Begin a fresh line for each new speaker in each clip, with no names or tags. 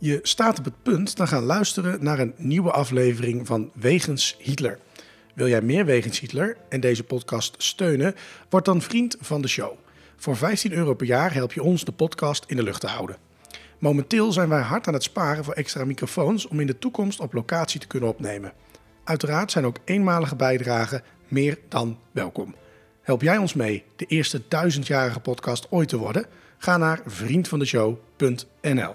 Je staat op het punt te gaan luisteren naar een nieuwe aflevering van Wegens Hitler. Wil jij meer Wegens Hitler en deze podcast steunen? Word dan vriend van de show. Voor 15 euro per jaar help je ons de podcast in de lucht te houden. Momenteel zijn wij hard aan het sparen voor extra microfoons om in de toekomst op locatie te kunnen opnemen. Uiteraard zijn ook eenmalige bijdragen meer dan welkom. Help jij ons mee de eerste duizendjarige podcast ooit te worden? Ga naar vriendvandeshow.nl.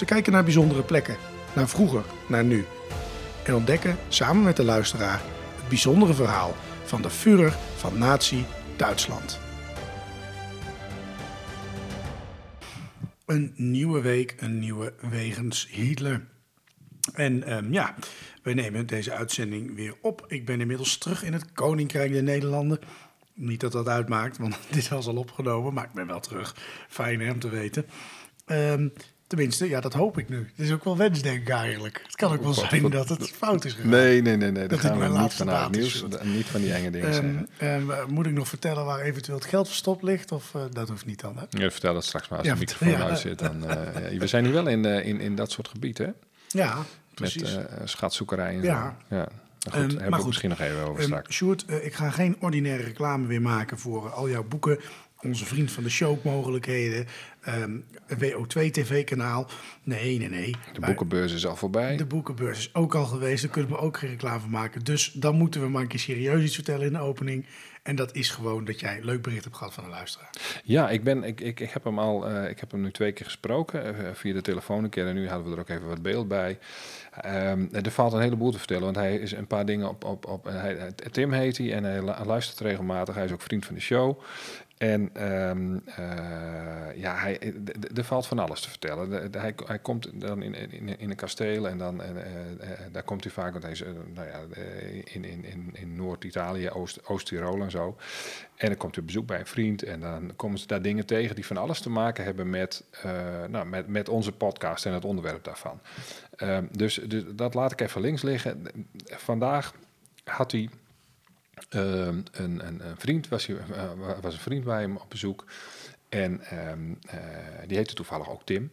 Ze kijken naar bijzondere plekken, naar vroeger, naar nu. En ontdekken samen met de luisteraar het bijzondere verhaal van de Führer van Nazi Duitsland. Een nieuwe week, een nieuwe wegens Hitler. En ehm, ja, we nemen deze uitzending weer op. Ik ben inmiddels terug in het Koninkrijk der Nederlanden. Niet dat dat uitmaakt, want dit was al opgenomen, maar ik ben wel terug. Fijn hè, om te weten. Ehm, tenminste, ja, dat hoop ik nu. Het is ook wel wensdenk eigenlijk. Het kan ook wel zijn dat het fout is gegaan.
Nee, nee, nee, nee.
Dat
gaan we niet vanuit. Nieuws, niet van die enge dingen
Ehm, ehm, moet ik nog vertellen waar eventueel het geld verstopt ligt? Of eh, dat hoeft niet dan, hè?
Je vertel het straks maar als
Ja,
de microfoon
ja.
uit zit. Dan, eh, ja, we zijn nu wel in, in, in dat soort gebieden, hè?
Ja,
Met
precies.
eh schatzoekerij en
Ja.
zo. Ja. Goed,
Ehm,
hebben
maar
we
goed.
misschien nog even over
Ehm,
straks.
Sjoerd, ik ga geen ordinaire reclame weer maken voor al jouw boeken. Onze vriend van de show mogelijkheden. ehm, WO2 TV-kanaal. Nee, nee, nee.
De boekenbeurs is al voorbij.
De boekenbeurs is ook al geweest. Daar kunnen we ook geen reclame van maken. Dus dan moeten we maar een keer serieus iets vertellen in de opening. En dat is gewoon dat jij een leuk bericht hebt gehad van een luisteraar.
Ja, ik, ben, ik, ik, ik heb hem al, eh, ik heb hem nu twee keer gesproken, eh, via de telefoon een keer. En nu hadden we er ook even wat beeld bij. Ehm, er valt een heleboel te vertellen, want hij is een paar dingen op... op, op hij, hij- Tim heet hij en hij lu- luistert regelmatig. Hij is ook vriend van de show. En ehm, eh, ja, hij, d- er valt van alles te vertellen. Hij, hij komt dan in, in, in een kasteel en dan, eh, eh, eh, daar komt hij vaak, want hij is eh, nou ja, eh, in, in, in, Noord-Italië, Oost- Oost-Tirol en zo. En dan komt hij op bezoek bij een vriend en dan komen ze daar dingen tegen die van alles te maken hebben met, eh, nou, met, met onze podcast en het onderwerp daarvan. Ehm, dus, dus dat laat ik even links liggen. Vandaag had hij een, een, een vriend was, eh, was een vriend bij hem op bezoek. En ehm, eh, die heette toevallig ook Tim.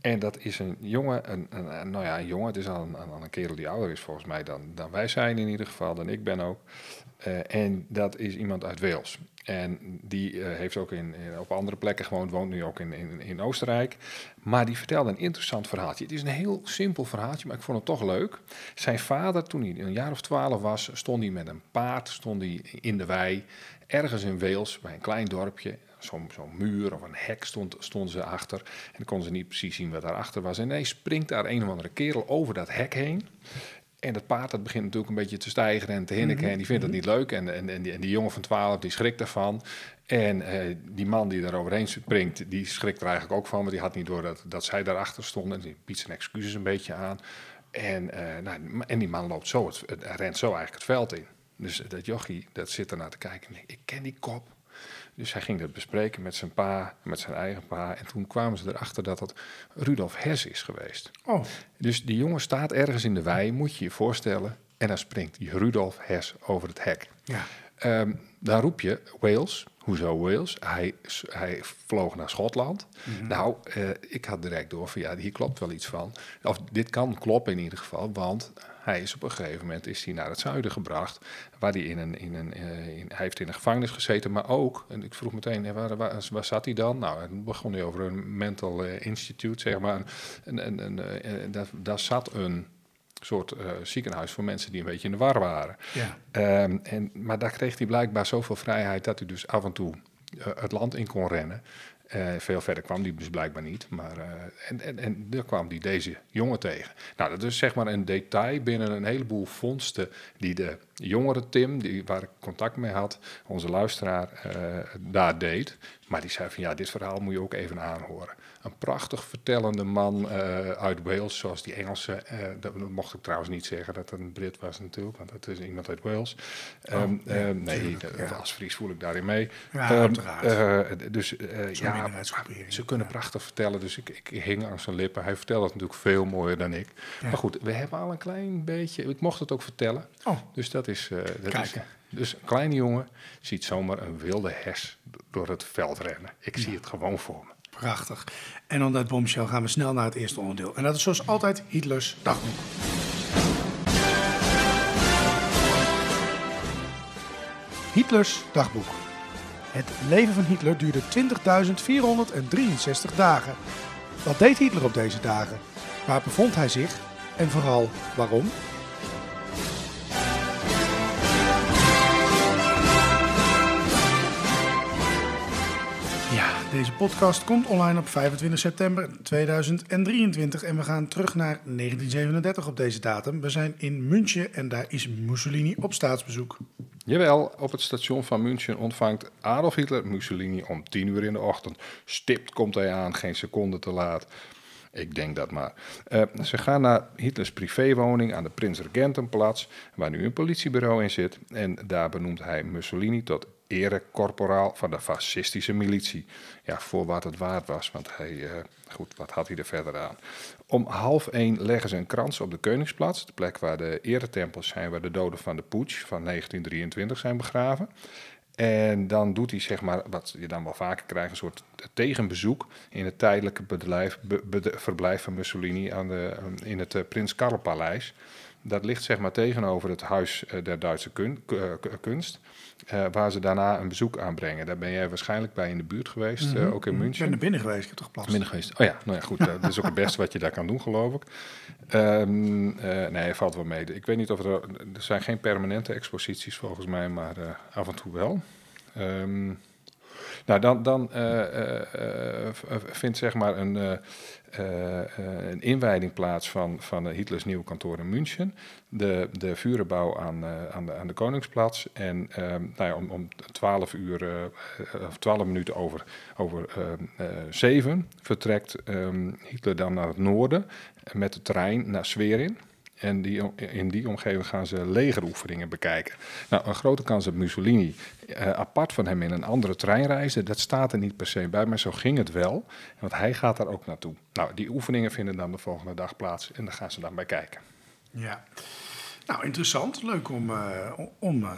En dat is een jongen, een, een, nou ja, een jongen, het is al een, een, een kerel die ouder is volgens mij dan, dan wij zijn in ieder geval, dan ik ben ook. Eh, en dat is iemand uit Wales. En die eh, heeft ook in, op andere plekken gewoond, woont nu ook in, in, in Oostenrijk. Maar die vertelde een interessant verhaaltje. Het is een heel simpel verhaaltje, maar ik vond het toch leuk. Zijn vader, toen hij een jaar of twaalf was, stond hij met een paard stond hij in de wei. Ergens in Wales, bij een klein dorpje. Zo'n zo'n muur of een hek stond, stonden ze achter. En dan konden ze niet precies zien wat daarachter was. En ineens springt daar een of andere kerel over dat hek heen. En dat paard dat begint natuurlijk een beetje te stijgen en te hinniken. En die vindt het niet leuk. En, en, en, die, en die jongen van 12 die schrikt ervan. En eh, die man die daar overheen springt, die schrikt er eigenlijk ook van. Want die had niet door dat, dat zij daarachter stonden. En die biedt zijn excuses een beetje aan. En, eh, nou, en die man loopt zo, het, het- rent zo eigenlijk het veld in. Dus dat jochie, dat zit ernaar te kijken. Ik ken die kop. Dus hij ging dat bespreken met zijn pa, met zijn eigen pa. En toen kwamen ze erachter dat dat Rudolf Hess is geweest.
Oh,
Dus die jongen staat ergens in de wei, moet je je voorstellen. En dan springt die Rudolf Hess over het hek.
ja.
Ehm, dan roep je Wales. Hoezo Wales? Hij, hij vloog naar Schotland. Nou, eh, ik had direct door van ja, hier klopt wel iets van. Of dit kan kloppen in ieder geval, want hij is op een gegeven moment is hij naar het zuiden gebracht, waar hij in een, in een, eh, in, hij heeft in een gevangenis gezeten, maar ook, en ik vroeg meteen, waar, waar, waar zat hij dan? Nou, toen begon hij over een mental eh, institute, zeg maar, en, en, en, eh, daar, daar zat een soort ziekenhuis voor mensen die een beetje in de war waren.
Ja.
Ehm, en, maar daar kreeg hij blijkbaar zoveel vrijheid dat hij dus af en toe het land in kon rennen. Eh, veel verder kwam die dus blijkbaar niet. Maar, eh, en, en, en daar kwam hij deze jongen tegen. Nou, dat is zeg maar een detail binnen een heleboel vondsten die de jongere Tim, die, waar ik contact mee had, onze luisteraar, eh, daar deed. Maar die zei van ja, dit verhaal moet je ook even aanhoren. Een prachtig vertellende man eh, uit Wales, zoals die Engelse. eh, dat mocht ik trouwens niet zeggen dat het een Brit was natuurlijk, want het is iemand uit Wales. Ehm,
ja,
ehm, nee,
tuurlijk,
dat-
ja.
als Fries voel ik daarin mee.
Ja,
Ehm,
uiteraard.
eh, dus ja, ze kunnen prachtig vertellen, dus ik, ik hing aan zijn lippen. Hij vertelde het natuurlijk veel mooier dan ik. Maar goed, we hebben al een klein beetje... Ik mocht het ook vertellen,
Oh,
dus dat is... dat
Kijk.
is dus een kleine jongen ziet zomaar een wilde hers door het veld rennen. Ik zie het gewoon voor me.
prachtig. En dan dat bombshell gaan we snel naar het eerste onderdeel. En dat is zoals altijd Hitlers dagboek. Hitlers dagboek. Het leven van Hitler duurde 20.463 dagen. Wat deed Hitler op deze dagen? Waar bevond hij zich? En vooral waarom? Deze podcast komt online op 25 september 2023 en we gaan terug naar 1937 op deze datum. We zijn in München en daar is Mussolini op staatsbezoek.
Jawel, op het station van München ontvangt Adolf Hitler Mussolini om 10 uur in de ochtend. Stipt komt hij aan, geen seconde te laat. Ik denk dat maar. Eh, ze gaan naar Hitlers privéwoning aan de Prins Regentenplatz, waar nu een politiebureau in zit. En daar benoemt hij Mussolini tot erekorporaal van de fascistische militie. Ja, voor wat het waard was, want hij, eh, goed, wat had hij er verder aan? Om half één leggen ze een krans op de Koningsplatz, de plek waar de eretempels zijn, waar de doden van de putsch van 1923 zijn begraven. En dan doet hij, zeg maar, wat je dan wel vaker krijgt, een soort tegenbezoek in het tijdelijke verblijf van Mussolini aan de, in het eh, Prins Karl Paleis. Dat ligt zeg maar tegenover het Huis eh, der Duitse k- eh, Kunst, eh, waar ze daarna een bezoek aanbrengen. Daar ben jij waarschijnlijk bij in de buurt geweest, eh, ook in
Ik ben
München.
er binnen geweest, ik heb toch plaats.
Minder geweest. Oh ja, nou ja, goed. eh, dat is ook het beste wat je daar kan doen, geloof ik. Eh, nee, valt wel mee. Ik weet niet of er... Er zijn geen permanente exposities volgens mij, maar eh, af en toe wel. Ehm, nou, dan, dan eh, eh, eh, eh, vindt zeg maar een, eh, eh, eh, een inwijding plaats van, van eh, Hitlers nieuwe kantoor in München. De, de vurenbouw aan, eh, aan, de, aan de Koningsplatz. En ehm, nou ja, om, om 12 uur, eh, eh, of 12 minuten over, over ehm, eh, zeven vertrekt ehm, Hitler dan naar het noorden met de trein naar Schwerin. En die, in die omgeving gaan ze legeroefeningen bekijken. Nou, een grote kans dat Mussolini eh, apart van hem in een andere trein reisde, dat staat er niet per se bij, maar zo ging het wel. Want hij gaat daar ook naartoe. Nou, die oefeningen vinden dan de volgende dag plaats en daar gaan ze dan bij kijken.
Ja. Nou, interessant. Leuk om, eh, om eh,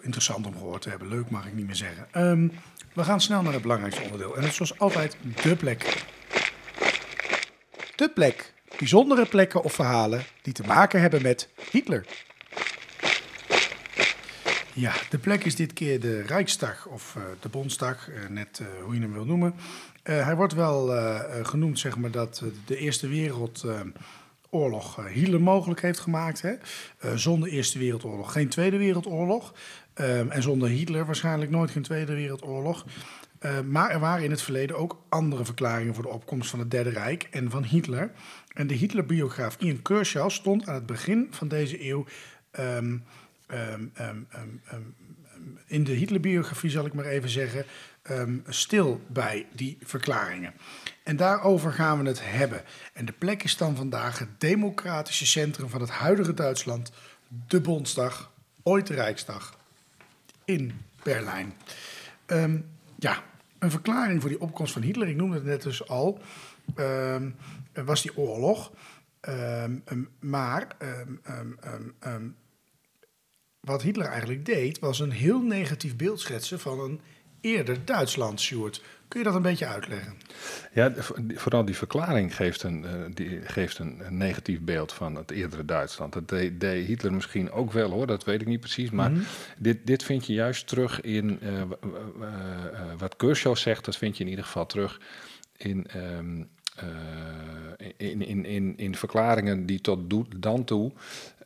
interessant om gehoord te hebben. Leuk mag ik niet meer zeggen. Ehm, we gaan snel naar het belangrijkste onderdeel. En dat is zoals altijd de plek. De plek. Bijzondere plekken of verhalen die te maken hebben met Hitler. Ja, de plek is dit keer de Rijksdag of eh, de Bondsdag, eh, net eh, hoe je hem wil noemen. Hij wordt wel genoemd, zeg maar, dat de Eerste Wereldoorlog Hitler mogelijk heeft gemaakt. Hè? Zonder Eerste Wereldoorlog geen Tweede Wereldoorlog. Ehm, en zonder Hitler waarschijnlijk nooit geen Tweede Wereldoorlog. Eh, maar er waren in het verleden ook andere verklaringen voor de opkomst van het Derde Rijk en van Hitler. En de Hitler-biograaf Ian Kershaw stond aan het begin van deze eeuw ehm, ehm, ehm, in de Hitler-biografie, zal ik maar even zeggen, stil bij die verklaringen. En daarover gaan we het hebben. En de plek is dan vandaag het democratische centrum van het huidige Duitsland, de Bondsdag, ooit de Rijksdag, in Berlijn. Ja, een verklaring voor die opkomst van Hitler, ik noemde het net dus al, ehm, was die oorlog. Ehm, ehm, maar wat Hitler eigenlijk deed, was een heel negatief beeld schetsen van een eerder Duitsland, Sjoerd. Kun je dat een beetje uitleggen?
Ja, vooral die verklaring geeft een, uh, die geeft een, negatief beeld van het eerdere Duitsland. Dat deed, Hitler misschien ook wel hoor, dat weet ik niet precies. Maar mhm. dit, dit vind je juist terug in uh, wat Kershaw zegt, dat vind je in ieder geval terug in. Um, in, in, in, in verklaringen die tot dan toe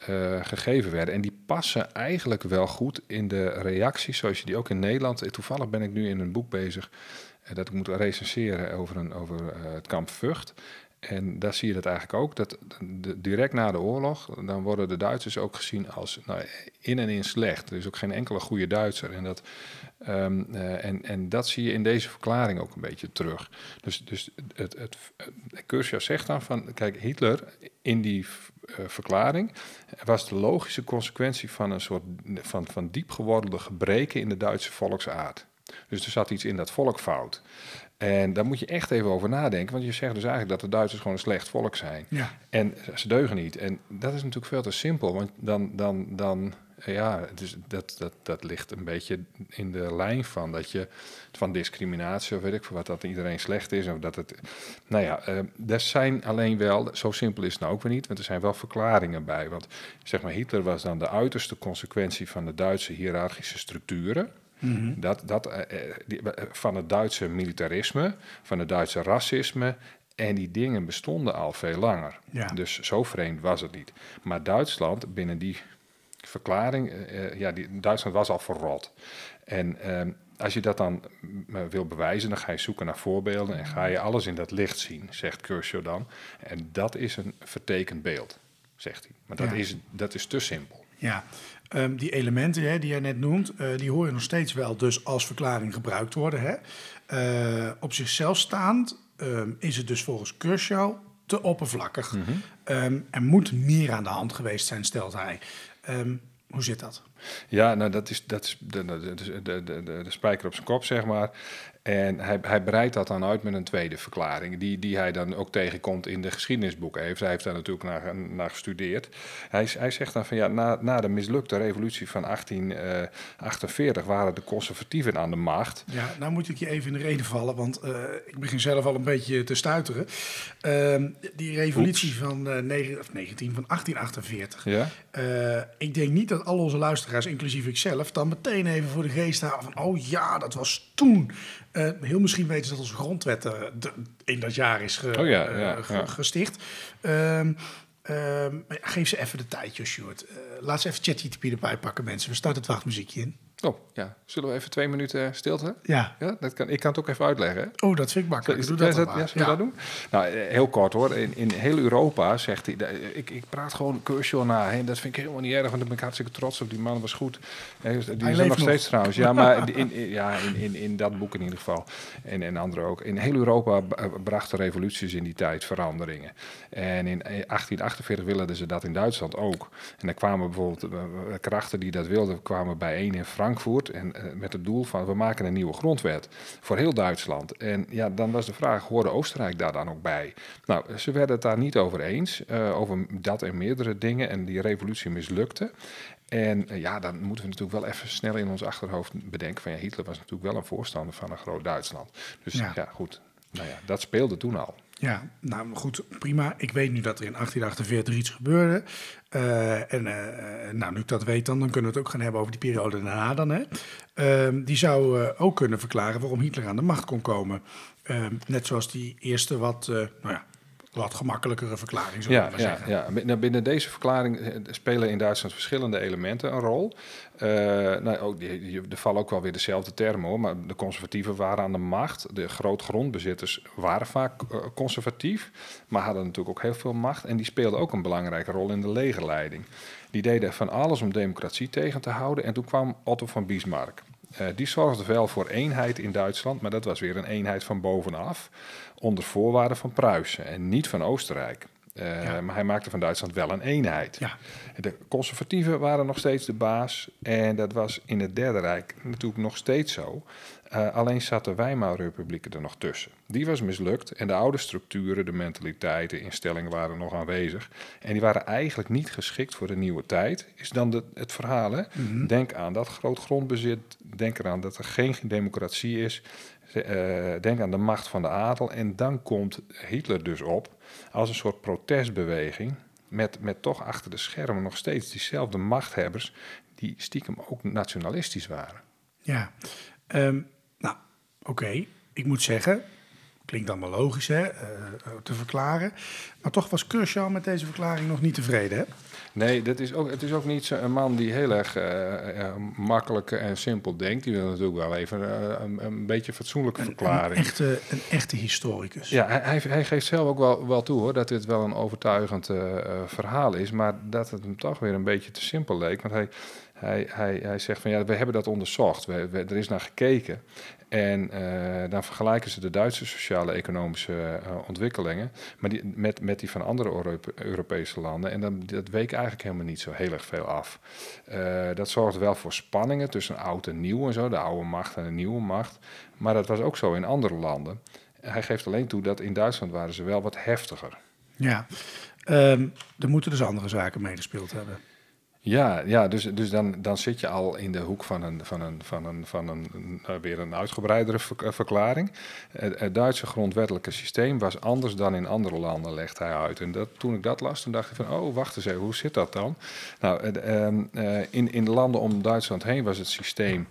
uh, gegeven werden. En die passen eigenlijk wel goed in de reacties zoals je die ook in Nederland... Toevallig ben ik nu in een boek bezig dat ik moet recenseren over, een, over het kamp Vught. En daar zie je dat eigenlijk ook. Dat direct na de oorlog, dan worden de Duitsers ook gezien als nou, in en in slecht. Er is ook geen enkele goede Duitser. En dat, um, uh, en, en dat zie je in deze verklaring ook een beetje terug. Dus, dus het, het, zegt dan van, kijk, Hitler in die uh, verklaring was de logische consequentie van een soort van, van diep geworden gebreken in de Duitse volksaard. Dus er zat iets in dat volk fout. En daar moet je echt even over nadenken. Want je zegt dus eigenlijk dat de Duitsers gewoon een slecht volk zijn.
Ja.
En ze deugen niet. En dat is natuurlijk veel te simpel. Want dan, dan, dan ja, dus dat, dat, dat ligt een beetje in de lijn van dat je van discriminatie of weet ik veel wat, dat iedereen slecht is. Of dat het. Nou ja, uh, er zijn alleen wel, zo simpel is het nou ook weer niet, want er zijn wel verklaringen bij. Want zeg maar, Hitler was dan de uiterste consequentie van de Duitse hiërarchische structuren. Mhm. dat, dat, uh, die, van het Duitse militarisme, van het Duitse racisme. En die dingen bestonden al veel langer.
Ja.
Dus zo vreemd was het niet. Maar Duitsland, binnen die verklaring, uh, ja, die, Duitsland was al verrot. En uh, als je dat dan wil bewijzen, dan ga je zoeken naar voorbeelden en ga je alles in dat licht zien, zegt Kershaw dan. En dat is een vertekend beeld, zegt hij. Maar dat, is, dat is te simpel.
Ja, Um, die elementen hè, die jij net noemt, uh, die horen nog steeds wel dus als verklaring gebruikt worden. Hè. Uh, op zichzelf staand um, is het dus volgens Kershaw te oppervlakkig. Mm -hmm. um, er moet meer aan de hand geweest zijn, stelt hij. hoe zit dat?
Ja, nou dat is, dat is de, de, de, de, spijker op zijn kop, zeg maar. En hij, hij breidt dat dan uit met een tweede verklaring, die, die hij dan ook tegenkomt in de geschiedenisboeken. Hij heeft, hij heeft daar natuurlijk naar, naar gestudeerd. Hij, hij zegt dan van ja, na, na de mislukte revolutie van 1848 uh, waren de conservatieven aan de macht.
Ja, nou moet ik je even in de reden vallen, want uh, ik begin zelf al een beetje te stuiteren. Uh, die revolutie van, uh, 9, of 19, van 1848.
Ja?
Ik denk niet dat al onze luisteraars, inclusief ikzelf, dan meteen even voor de geest halen van oh ja, dat was toen. Uh, heel misschien weten ze dat onze grondwet de, in dat jaar is ge,
oh ja, ja,
ja. gesticht. Um, um, geef ze even de tijd, Sjoerd. laat ze even ChatGPT erbij pakken, mensen. We starten het wachtmuziekje in.
Oh, ja. Zullen we even twee minuten stilte?
Ja.
ja dat kan, ik kan het ook even uitleggen. Hè?
Oh, dat vind ik makkelijk.
Is,
Doe
dat,
dat,
ja, we dat doen? Nou, heel kort hoor. In, in heel Europa zegt hij... Ik, ik praat gewoon Kershaw na. Hè. Dat vind ik helemaal niet erg, want daar ben ik hartstikke trots op. Die man was goed. Die
hij
is er nog steeds trouwens. Ja, maar in, in, ja, in, in, in dat boek in ieder geval. En, en andere ook. In heel Europa brachten revoluties in die tijd veranderingen. En in 1848 wilden ze dat in Duitsland ook. En dan kwamen bijvoorbeeld krachten die dat wilden... kwamen bijeen in Frankfurt... En, met het doel van we maken een nieuwe grondwet voor heel Duitsland. En ja, dan was de vraag, hoorde Oostenrijk daar dan ook bij? Nou, ze werden het daar niet over eens, uh, over dat en meerdere dingen. En die revolutie mislukte. En uh, ja, dan moeten we natuurlijk wel even snel in ons achterhoofd bedenken van ja, Hitler was natuurlijk wel een voorstander van een groot Duitsland. Dus ja, ja goed, nou ja, dat speelde toen al.
Ja, nou goed, prima. Ik weet nu dat er in 1848 iets gebeurde. Uh, en uh, nou, nu ik dat weet, dan, dan kunnen we het ook gaan hebben over die periode daarna dan. Hè. Uh, die zou uh, ook kunnen verklaren waarom Hitler aan de macht kon komen. net zoals die eerste wat, nou ja, wat gemakkelijkere verklaring, zou
ja,
maar zeggen.
Ja, ja. Binnen deze verklaring spelen in Duitsland verschillende elementen een rol. Uh, nou, ook, die, er vallen ook wel weer dezelfde termen hoor, maar de conservatieven waren aan de macht. De grootgrondbezitters waren vaak uh, conservatief, maar hadden natuurlijk ook heel veel macht. En die speelden ook een belangrijke rol in de legerleiding. Die deden van alles om democratie tegen te houden. En toen kwam Otto van Bismarck. Uh, die zorgde wel voor eenheid in Duitsland, maar dat was weer een eenheid van bovenaf. Onder voorwaarden van Pruisen en niet van Oostenrijk. Uh, ja. Maar hij maakte van Duitsland wel een eenheid.
Ja.
De conservatieven waren nog steeds de baas. En dat was in het Derde Rijk natuurlijk nog steeds zo. Uh, alleen zat de Weimarrepubliek er nog tussen. Die was mislukt en de oude structuren, de mentaliteit, de instellingen waren nog aanwezig. En die waren eigenlijk niet geschikt voor de nieuwe tijd, is dan de, het verhaal. Hè?
Mhm.
Denk aan dat groot grondbezit, denk eraan dat er geen democratie is. Uh, denk aan de macht van de adel. En dan komt Hitler dus op als een soort protestbeweging. Met, met toch achter de schermen nog steeds diezelfde machthebbers. die stiekem ook nationalistisch waren.
Ja, um, oké. Ik moet zeggen, klinkt allemaal logisch hè, uh, te verklaren. Maar toch was Kershaw met deze verklaring nog niet tevreden. Hè?
Nee, dat is ook, het is ook niet zo een man die heel erg uh, makkelijk en simpel denkt. Die wil natuurlijk wel even uh, een, een, beetje fatsoenlijke verklaring.
Een echte, een echte historicus.
Ja, hij, hij geeft zelf ook wel, wel toe hoor, dat dit wel een overtuigend verhaal is. Maar dat het hem toch weer een beetje te simpel leek. Want hij, hij, hij, hij zegt van ja, we hebben dat onderzocht. We, we, er is naar gekeken. En uh, dan vergelijken ze de Duitse sociale-economische uh, ontwikkelingen maar die, met, met die van andere Europe Europese landen. En dan, dat week eigenlijk helemaal niet zo heel erg veel af. Uh, dat zorgde wel voor spanningen tussen oud en nieuw en zo, de oude macht en de nieuwe macht. Maar dat was ook zo in andere landen. Hij geeft alleen toe dat in Duitsland waren ze wel wat heftiger.
Ja, um, er moeten dus andere zaken meegespeeld hebben.
Ja, ja dus, dus dan, dan zit je al in de hoek van een, van een, van een, van een, uh, weer een uitgebreidere verklaring. Het, het, Duitse grondwettelijke systeem was anders dan in andere landen, legt hij uit. En dat, toen ik dat las, toen dacht ik van, oh, wacht eens even, hoe zit dat dan? Nou, uh, uh, in, in de landen om Duitsland heen was het systeem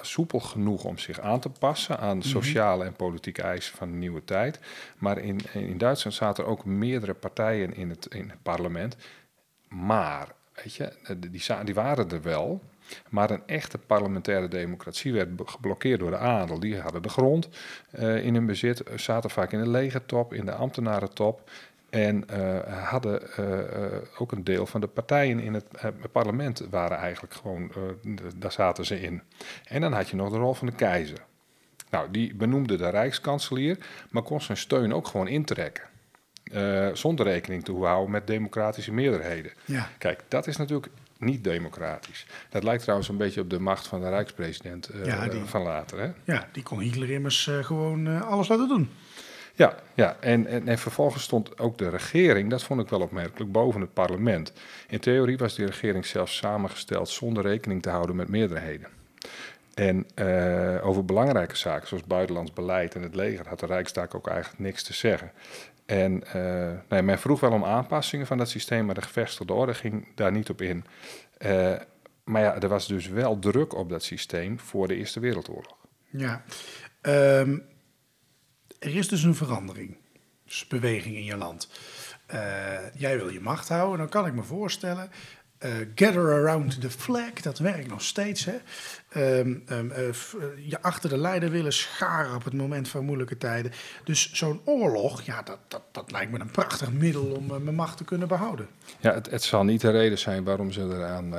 soepel genoeg om zich aan te passen aan de sociale en politieke eisen van de nieuwe tijd. Maar in, in Duitsland zaten er ook meerdere partijen in het, in het parlement maar, weet je, die, die waren er wel. Maar een echte parlementaire democratie werd geblokkeerd door de adel. Die hadden de grond uh, in hun bezit, zaten vaak in de legertop, in de ambtenarentop. En hadden ook een deel van de partijen in het parlement waren eigenlijk gewoon, daar zaten ze in. En dan had je nog de rol van de keizer. Nou, die benoemde de rijkskanselier, maar kon zijn steun ook gewoon intrekken. Uh, zonder rekening te houden met democratische meerderheden.
Ja.
Kijk, dat is natuurlijk niet democratisch. Dat lijkt trouwens een beetje op de macht van de rijkspresident uh, ja, die, van later. Hè?
Ja, die kon Hitler immers uh, gewoon alles laten doen.
Ja, ja. En, en, en, vervolgens stond ook de regering, dat vond ik wel opmerkelijk, boven het parlement. In theorie was die regering zelfs samengesteld zonder rekening te houden met meerderheden. En uh, over belangrijke zaken zoals buitenlands beleid en het leger had de Rijksdag ook eigenlijk niks te zeggen. En nee, men vroeg wel om aanpassingen van dat systeem, maar de gevestigde orde ging daar niet op in. Uh, maar ja, er was dus wel druk op dat systeem voor de Eerste Wereldoorlog.
Ja, um, er is dus een verandering, dus beweging in je land. Uh, jij wil je macht houden, dan kan ik me voorstellen gather around the flag, dat werkt nog steeds. Hè? Um, um, uh, je achter de leider willen scharen op het moment van moeilijke tijden. Dus zo'n oorlog, ja, dat, dat, dat lijkt me een prachtig middel om uh, mijn macht te kunnen behouden.
Ja, het, het, zal niet de reden zijn waarom ze eraan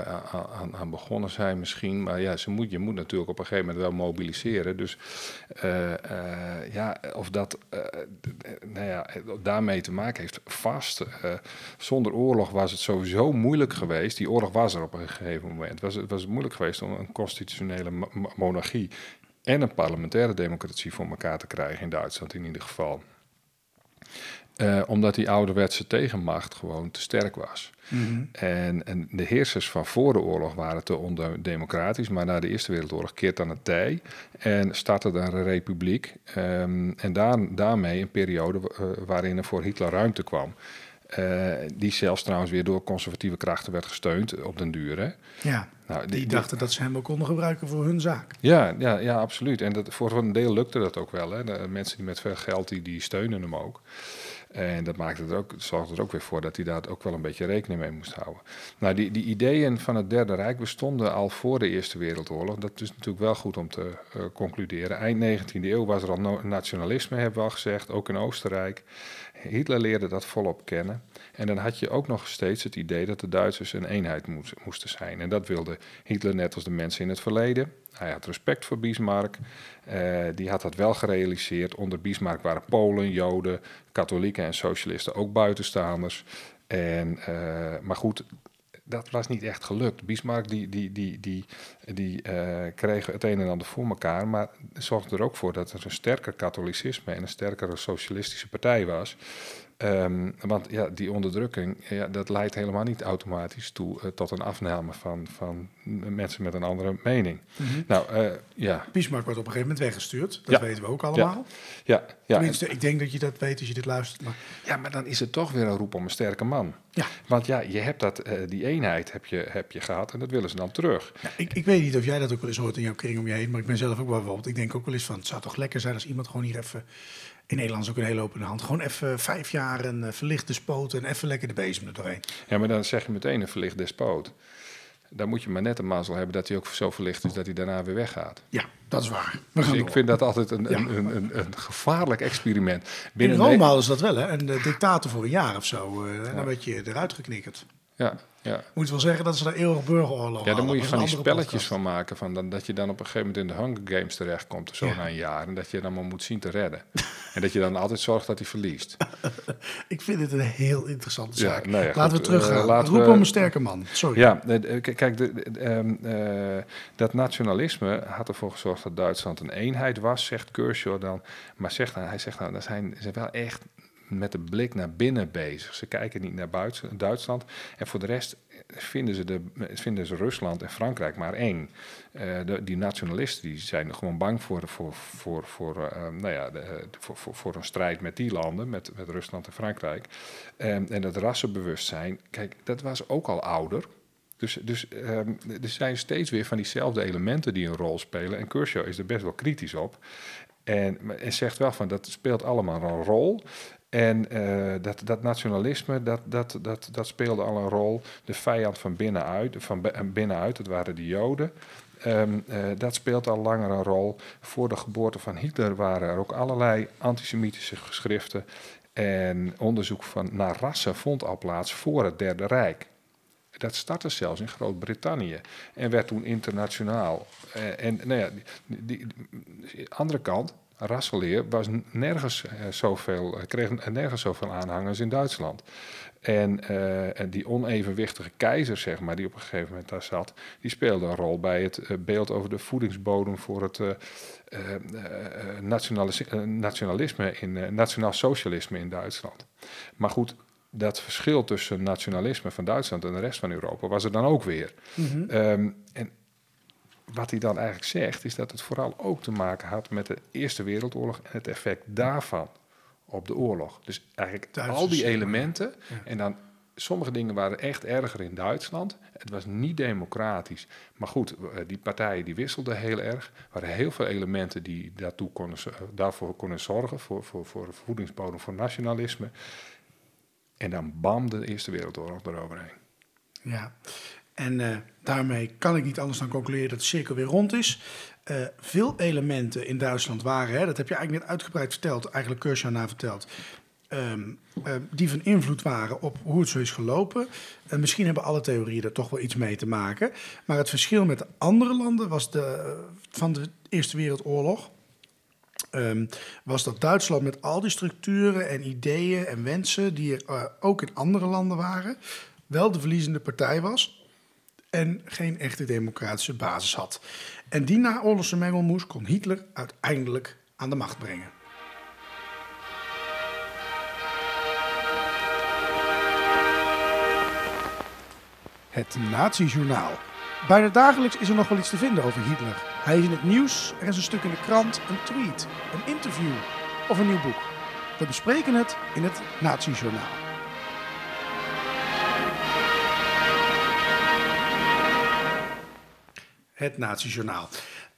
aan, begonnen zijn misschien. Maar ja, ze moet, je moet natuurlijk op een gegeven moment wel mobiliseren. Dus ja, of dat nou ja, daarmee te maken heeft, vast. zonder oorlog was het sowieso moeilijk geweest die oorlog was er op een gegeven moment. Het was, het was moeilijk geweest om een constitutionele monarchie en een parlementaire democratie voor elkaar te krijgen in Duitsland in ieder geval. Uh, omdat die ouderwetse tegenmacht gewoon te sterk was.
Mm -hmm.
en, en, de heersers van voor de oorlog waren te ondemocratisch, maar na de Eerste Wereldoorlog keert dan het tij en startte dan een republiek. Um, en daar, daarmee een periode uh, waarin er voor Hitler ruimte kwam. Uh, die zelfs trouwens weer door conservatieve krachten werd gesteund op den duur. Hè?
Ja, nou, die, die, dachten dat ze hem ook konden gebruiken voor hun zaak.
Ja, ja, ja absoluut. En dat, voor een deel lukte dat ook wel. Hè? De mensen die met veel geld, die, die steunen hem ook. En dat maakte er ook, zorgde er ook weer voor dat hij daar ook wel een beetje rekening mee moest houden. Nou, die, die ideeën van het Derde Rijk bestonden al voor de Eerste Wereldoorlog. Dat is natuurlijk wel goed om te uh, concluderen. Eind 19e eeuw was er al no nationalisme, hebben we al gezegd, ook in Oostenrijk. Hitler leerde dat volop kennen. En dan had je ook nog steeds het idee dat de Duitsers een eenheid moest, moesten zijn. En dat wilde Hitler net als de mensen in het verleden. Hij had respect voor Bismarck. Uh, die had dat wel gerealiseerd. Onder Bismarck waren Polen, Joden, katholieken en socialisten ook buitenstaanders. En, uh, maar goed, dat was niet echt gelukt. Bismarck die, die, die, die, die eh, kreeg het een en ander voor elkaar, maar zorgde er ook voor dat er een sterker katholicisme en een sterkere socialistische partij was. Ehm, want ja, die onderdrukking, ja, dat leidt helemaal niet automatisch toe eh, tot een afname van, van mensen met een andere mening. Nou, eh, ja.
Bismarck wordt op een gegeven moment weggestuurd. Dat
Ja.
weten we ook allemaal.
Ja, ja,
Tenminste, ik denk dat je dat weet als je dit luistert. Maar
ja, maar dan is het toch weer een roep om een sterke man.
ja,
Want ja, je hebt dat, eh, die eenheid heb je, heb je gehad en dat willen ze dan terug.
Ja, ik, ik weet niet of jij dat ook wel eens hoort in jouw kring om je heen, maar ik ben zelf ook wel bijvoorbeeld. Ik denk ook wel eens van, het zou toch lekker zijn als iemand gewoon hier even, in Nederland is ook een hele open hand, gewoon even vijf jaar een eh, verlichte spoot en even lekker de bezem er doorheen.
Ja, maar dan zeg je meteen een verlicht despoot. Dan moet je maar net een mazzel hebben dat hij ook zo verlicht is dat hij daarna weer weggaat.
Ja, dat is waar. We
Dus ik
door.
vind dat altijd een,
Ja.
een, een, een, gevaarlijk experiment.
in Rome hadden ze dat wel, hè? Een dictator voor een jaar of zo. eh, en dan werd je eruit geknikkerd.
Ja, ja.
Moet wel zeggen dat ze daar eeuwig burgeroorlog
ja, daar moet je van
is
die spelletjes
podcast.
van maken. Van dan, dat je dan op een gegeven moment in de Hunger Games terechtkomt, zo
Ja.
na een jaar. En dat je dan maar moet zien te redden. en dat je dan altijd zorgt dat hij verliest.
Ik vind het een heel interessante
Ja,
zaak.
nou ja,
laten
goed,
we teruggaan.
eh, laten
Roep
we-
om een sterke man. Sorry.
Ja, eh, k- kijk, de, de- ehm, eh, dat nationalisme had ervoor gezorgd dat Duitsland een eenheid was, zegt Kershaw dan. Maar zegt, hij zegt nou, dat zijn ze wel echt met de blik naar binnen bezig. Ze kijken niet naar buiten, Duitsland. En voor de rest vinden ze, de, vinden ze Rusland en Frankrijk maar eng. Eh, die nationalisten die zijn gewoon bang voor, voor, eh, nou de- voor, voor, voor een strijd met die landen, met, met Rusland en Frankrijk. Ehm, en dat rassenbewustzijn, kijk, dat was ook al ouder. Dus, dus ehm, er zijn steeds weer van diezelfde elementen die een rol spelen. En Kershaw is er best wel kritisch op. En, en zegt wel van dat speelt allemaal een rol. En eh, dat, dat nationalisme, dat, dat, dat, dat speelde al een rol. De vijand van binnenuit, van bi- binnenuit dat waren de Joden. Eh, dat speelt al langer een rol. Voor de geboorte van Hitler waren er ook allerlei antisemitische geschriften. En onderzoek van, naar rassen vond al plaats voor het Derde Rijk. Dat startte zelfs in Groot-Brittannië en werd toen internationaal. Eh, en nou ja, die- andere kant, rassenleer was nergens eh, zoveel, eh, kreeg nergens zoveel aanhangers in Duitsland. En, eh, en die onevenwichtige keizer, zeg maar, die op een gegeven moment daar zat, die speelde een rol bij het beeld over de voedingsbodem voor het nationalis- eh, nationalisme, in, nationaal socialisme in Duitsland. Maar goed, dat verschil tussen nationalisme van Duitsland en de rest van Europa was er dan ook weer. Ehm, en wat hij dan eigenlijk zegt, is dat het vooral ook te maken had met de Eerste Wereldoorlog en het effect daarvan op de oorlog. Dus eigenlijk
Duitsers,
al die elementen.
Ja.
En dan sommige dingen waren echt erger in Duitsland. Het was niet democratisch. Maar goed, eh, die partijen die wisselden heel erg. Er waren heel veel elementen die daartoe konden, z- daarvoor konden zorgen. Voor, voor, voor voedingsbodem voor nationalisme. En dan bam, de Eerste Wereldoorlog eroverheen.
Ja, en eh, daarmee kan ik niet anders dan concluderen dat de cirkel weer rond is. Eh, veel elementen in Duitsland waren, hè, dat heb je eigenlijk net uitgebreid verteld, eigenlijk Kershaw na verteld, ehm, eh, die van invloed waren op hoe het zo is gelopen. En misschien hebben alle theorieën er toch wel iets mee te maken. Maar het verschil met de andere landen was de, van de Eerste Wereldoorlog. ehm, was dat Duitsland met al die structuren en ideeën en wensen die er ook in andere landen waren, wel de verliezende partij was en geen echte democratische basis had. En die naoorlogse mengelmoes kon Hitler uiteindelijk aan de macht brengen. Het Nazi-journaal. Bijna dagelijks is er nog wel iets te vinden over Hitler. Hij is in het nieuws, er is een stuk in de krant, een tweet, een interview of een nieuw boek. We bespreken het in het Nazi-journaal. Het Nazi-journaal.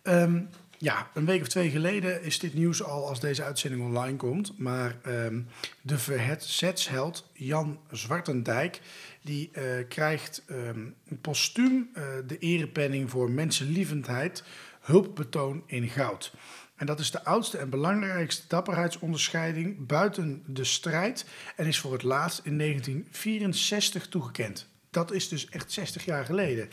Ehm, ja, een week of twee geleden is dit nieuws al als deze uitzending online komt. Maar ehm, de verzetsheld Jan Zwartendijk... die eh, krijgt ehm, postuum eh, de erepenning voor mensenlievendheid... hulpbetoon in goud. En dat is de oudste en belangrijkste dapperheidsonderscheiding buiten de strijd... en is voor het laatst in 1964 toegekend. Dat is dus echt 60 jaar geleden.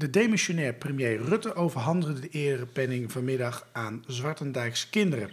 De demissionair premier Rutte overhandigde de erepenning vanmiddag aan Zwartendijks kinderen.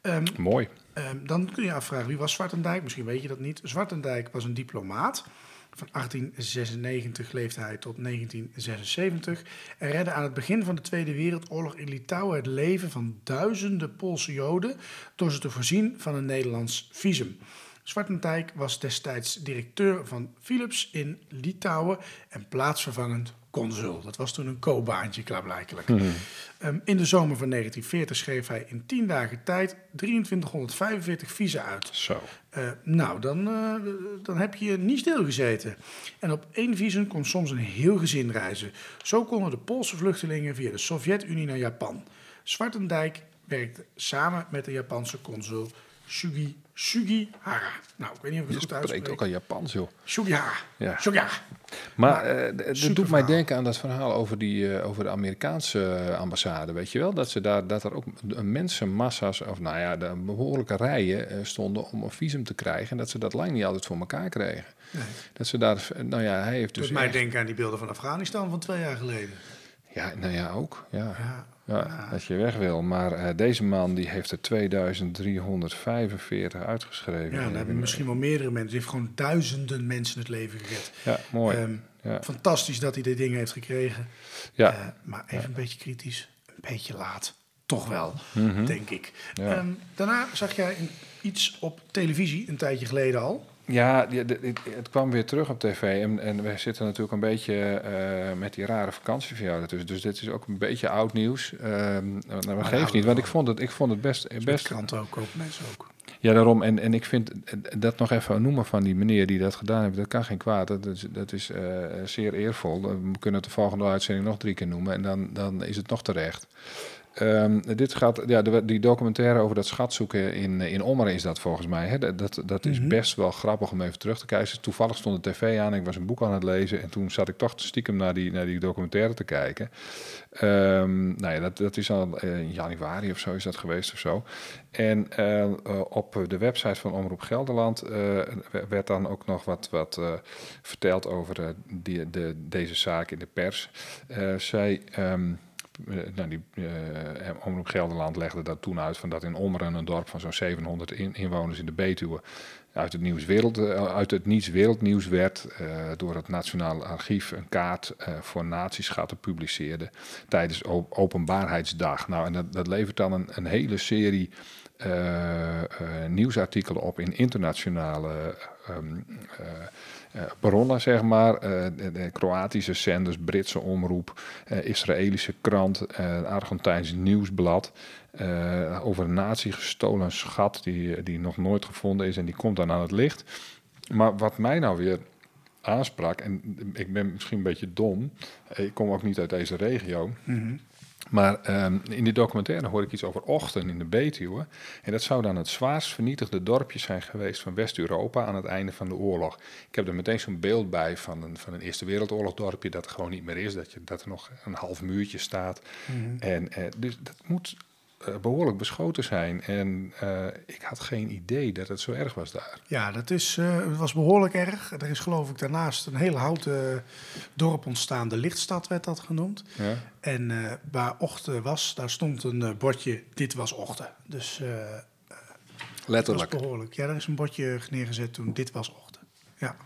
Ehm,
Mooi.
Ehm, dan kun je afvragen, wie was Zwartendijk? Misschien weet je dat niet. Zwartendijk was een diplomaat, Van 1896 leefde hij tot 1976 en redde aan het begin van de Tweede Wereldoorlog in Litouwen het leven van duizenden Poolse Joden door ze te voorzien van een Nederlands visum. Zwartendijk was destijds directeur van Philips in Litouwen en plaatsvervangend consul. Dat was toen een co-baantje, klaarblijkelijk. Um, in de zomer van 1940 schreef hij in 10 dagen tijd 2345 visa uit.
Zo.
Uh, nou, dan, uh, dan heb je niet stilgezeten. En op één visum kon soms een heel gezin reizen. Zo konden de Poolse vluchtelingen via de Sovjet-Unie naar Japan. Zwartendijk werkte samen met de Japanse consul Shugi, Sugihara. Nou, ik weet niet of ik het goed
Je
uitspreek.
spreekt ook al Japans, joh.
Sugihara.
Ja.
Sugihara.
Maar
Maar,
eh, het doet mij denken aan dat verhaal over, die, eh, over de Amerikaanse eh, ambassade. Weet je wel? Dat, ze daar, dat er ook mensenmassa's, of nou ja, de behoorlijke rijen stonden om een visum te krijgen. En dat ze dat lang niet altijd voor elkaar kregen.
Nee.
Dat ze daar, nou ja, hij heeft dus.
Doet mij
echt-
denken aan die beelden van Afghanistan van twee jaar geleden.
ja, nou ja, ook. Ja.
Ja,
Ja, dat je weg wil. Maar eh, deze man die heeft er 2345 uitgeschreven.
ja dan hebben misschien wel meerdere mensen. Die heeft gewoon duizenden mensen het leven gered.
Ja, mooi.
Ehm,
ja.
Fantastisch dat hij dit ding heeft gekregen.
Ja.
Eh, maar even een beetje kritisch. Een beetje laat. Toch wel,
Mhm.
denk ik.
Ja.
Ehm, daarna zag jij een- iets op televisie, een tijdje geleden al.
Ja, het, kwam weer terug op tv. En, en we zitten natuurlijk een beetje eh, met die rare vakantie van jou. Dus, dus dit is ook een beetje oud nieuws. Ehm nou, dat
ja,
geeft niet, want ik vond het, ik vond het best...
Best.
best
kranten ook, kopen mensen ook.
ja, daarom. En, en ik vind dat nog even noemen van die meneer die dat gedaan heeft. Dat kan geen kwaad. Dat is, dat is eh, zeer eervol. We kunnen het de volgende uitzending nog drie keer noemen. En dan, dan is het nog terecht. Ehm, dit gaat, ja, de, die documentaire over dat schatzoeken in, in Ommeren is dat volgens mij. Hè? Dat, dat, dat is
Mhm.
best wel grappig om even terug te kijken. Toevallig stond de tv aan, ik was een boek aan het lezen... en toen zat ik toch stiekem naar die, naar die documentaire te kijken. Ehm, nou ja, dat, dat is al eh, in januari of zo is dat geweest of zo. En eh, eh, op de website van Omroep Gelderland eh, werd dan ook nog wat, wat eh, verteld over eh, die, de, deze zaak in de pers. Eh, zij... ehm, eh, nou, die, eh, Omroep Gelderland legde dat toen uit van dat in Ommeren, een dorp van zo'n 700 in- inwoners in de Betuwe, uit het, nieuws wereld, eh, uit het niets wereldnieuws werd eh, door het Nationaal Archief een kaart eh, voor natieschatten publiceerde tijdens op- Openbaarheidsdag. Nou, en dat, dat levert dan een, een hele serie eh, eh, nieuwsartikelen op in internationale ehm, eh, eh, bronnen, zeg maar. Eh, de, de Kroatische zenders, Britse omroep, eh, Israëlische krant, eh Argentijns nieuwsblad. eh, over een nazi gestolen schat die, die nog nooit gevonden is en die komt dan aan het licht. Maar wat mij nou weer aansprak, en ik ben misschien een beetje dom, eh, ik kom ook niet uit deze regio, maar ehm, in die documentaire hoor ik iets over Ochten in de Betuwe. En dat zou dan het zwaarst vernietigde dorpje zijn geweest van West-Europa aan het einde van de oorlog. Ik heb er meteen zo'n beeld bij van een, van een Eerste Wereldoorlog dorpje dat er gewoon niet meer is. Dat, je, dat er nog een half muurtje staat. En eh, dus dat moet behoorlijk beschoten zijn. En eh, ik had geen idee dat het zo erg was daar.
Ja, dat is, eh, het was behoorlijk erg. Er is geloof ik daarnaast een hele houten dorp ontstaan. De Lichtstad werd dat genoemd.
Ja?
En eh, waar Ochten was, daar stond een eh, bordje, dit was Ochten. Dus eh dat was
Letterlijk.
behoorlijk. Ja, er is een bordje neergezet toen, dit was Ochten. Ja.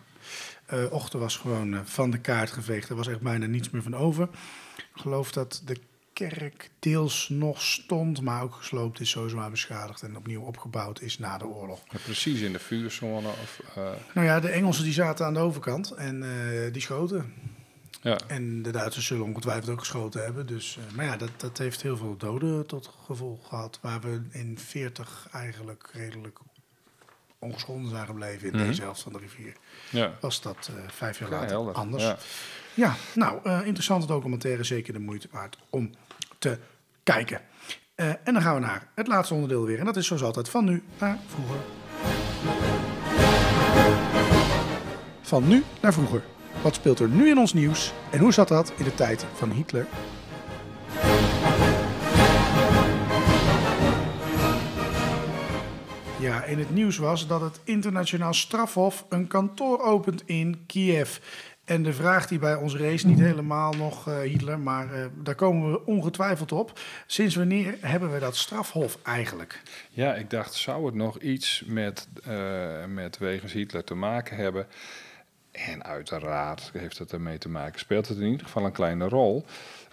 Eh Ochten was gewoon eh, van de kaart geveegd. Er was echt bijna niets meer van over. Ik geloof dat de kerk deels nog stond, maar ook gesloopt is, zo zwaar beschadigd en opnieuw opgebouwd is na de oorlog.
Ja, precies in de vuurzone. Of, eh,
Nou ja, de Engelsen die zaten aan de overkant en eh, die schoten.
ja.
En de Duitsers zullen ongetwijfeld ook geschoten hebben. Dus, eh, maar ja, dat, dat heeft heel veel doden tot gevolg gehad. Waar we in 40 eigenlijk redelijk ongeschonden zijn gebleven in
Mhm.
deze helft van de rivier.
ja.
Was dat vijf jaar
Ja,
later
helder.
anders.
Ja.
Nou, eh, interessante documentaire. Zeker de moeite waard om te kijken. Eh, en dan gaan we naar het laatste onderdeel weer. En dat is zoals altijd van nu naar vroeger. Van nu naar vroeger. Wat speelt er nu in ons nieuws? En hoe zat dat in de tijd van Hitler? Ja, in het nieuws was dat het internationaal strafhof een kantoor opent in Kiev. En de vraag die bij ons race, niet helemaal nog eh, Hitler, maar eh, daar komen we ongetwijfeld op. Sinds wanneer hebben we dat strafhof eigenlijk?
Ja, ik dacht, zou het nog iets met, eh, met wegens Hitler te maken hebben? En uiteraard heeft het ermee te maken. Speelt het in ieder geval een kleine rol.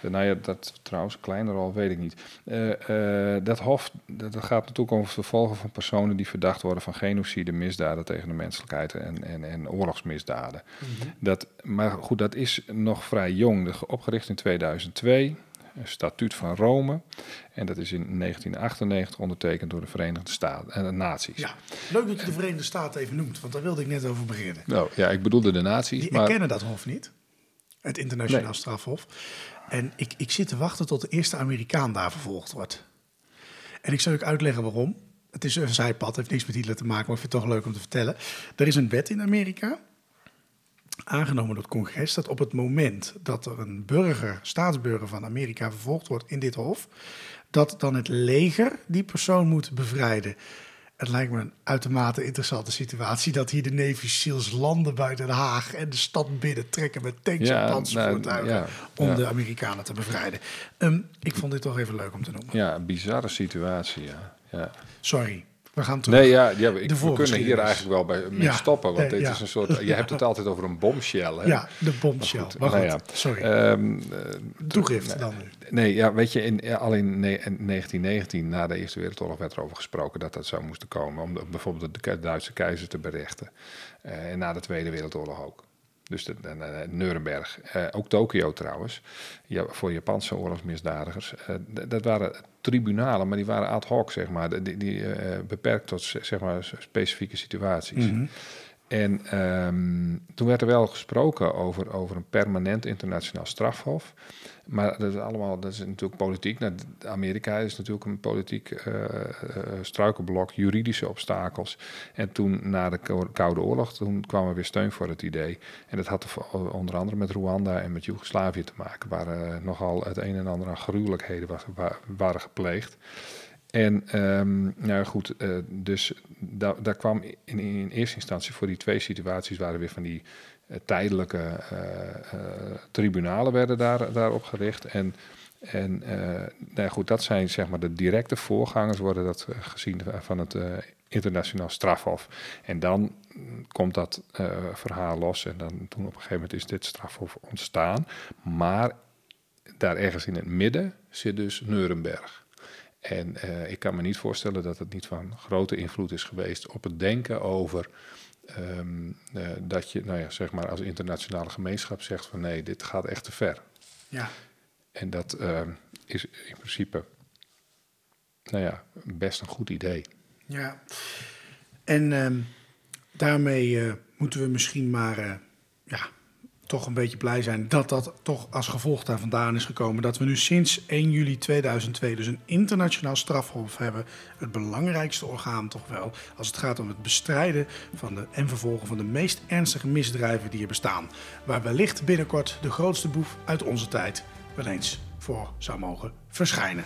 Uh, nou ja, dat trouwens, een kleine rol weet ik niet. Uh, uh, dat Hof, dat gaat natuurlijk over vervolgen van personen die verdacht worden van genocide, misdaden tegen de menselijkheid en, en, en oorlogsmisdaden. Mm -hmm. dat, maar goed, dat is nog vrij jong. Opgericht in 2002 een statuut van Rome. En dat is in 1998 ondertekend door de Verenigde Staten en de Naties.
Ja, leuk dat je de Verenigde Staten even noemt, want daar wilde ik net over beginnen.
Nou ja, ik bedoelde de Naties.
Die
maar...
erkennen dat hof niet, het internationaal nee. strafhof. En ik, ik zit te wachten tot de eerste Amerikaan daar vervolgd wordt. En ik zal ook uitleggen waarom. Het is een zijpad, heeft niks met Hitler te maken, maar ik vind het toch leuk om te vertellen. Er is een wet in Amerika aangenomen door het congres dat op het moment dat er een burger, staatsburger van Amerika vervolgd wordt in dit hof, dat dan het leger die persoon moet bevrijden. Het lijkt me een uitermate interessante situatie dat hier de Navy SEALs landen buiten Den Haag en de stad binnen trekken met tanks ja, en panzervoertuigen nou, ja, om ja. de Amerikanen te bevrijden. Um, ik vond dit toch even leuk om te noemen.
Ja, een bizarre situatie, ja. ja.
Sorry, we gaan terug.
Nee, ja, ja ik, we kunnen hier eigenlijk wel bij mee ja, stoppen. Want dit is een soort. Je hebt het altijd over een bomshell. Hè?
Ja, de bomshell. Maar goed, maar goed nou sorry. Um, Toegift dan nu.
Nee, ja, weet je, in, al in 1919, na de Eerste Wereldoorlog, werd er over gesproken dat dat zou moesten komen. Om de, bijvoorbeeld de Duitse keizer te berechten. Uh, en na de Tweede Wereldoorlog ook. Dus de, de, de Nuremberg. Uh, ook Tokio trouwens. Ja, voor Japanse oorlogsmisdadigers. Uh, dat waren tribunalen, maar die waren ad hoc, zeg maar. Die, die uh, beperkt tot zeg maar, specifieke situaties. Mm -hmm. En um, toen werd er wel gesproken over, over een permanent internationaal strafhof. Maar dat is allemaal, dat is natuurlijk politiek. Nou, Amerika is natuurlijk een politiek uh, struikelblok, juridische obstakels. En toen na de Koude Oorlog, toen kwam er weer steun voor het idee. En dat had onder andere met Rwanda en met Joegoslavië te maken, waar nogal het een en ander aan gruwelijkheden was, waren gepleegd. En um, nou goed, dus da daar kwam in, in, eerste instantie voor die twee situaties waren weer van die tijdelijke uh, tribunalen werden daar, daarop gericht. En, en nou goed, dat zijn zeg maar de directe voorgangers worden dat gezien van het internationaal strafhof. En dan komt dat verhaal los en dan toen op een gegeven moment is dit strafhof ontstaan. Maar daar ergens in het midden zit dus Nuremberg. En ik kan me niet voorstellen dat het niet van grote invloed is geweest op het denken over um, uh, dat je, nou ja, zeg maar als internationale gemeenschap zegt van nee, dit gaat echt te ver.
Ja.
En dat uh, is in principe, nou ja, best een goed idee.
Ja. En um, daarmee moeten we misschien maar, ja, toch een beetje blij zijn dat dat toch als gevolg daar vandaan is gekomen. Dat we nu sinds 1 juli 2002 dus een internationaal strafhof hebben. Het belangrijkste orgaan toch wel als het gaat om het bestrijden van de, en vervolgen van de meest ernstige misdrijven die er bestaan. Waar wellicht binnenkort de grootste boef uit onze tijd wel eens voor zou mogen verschijnen.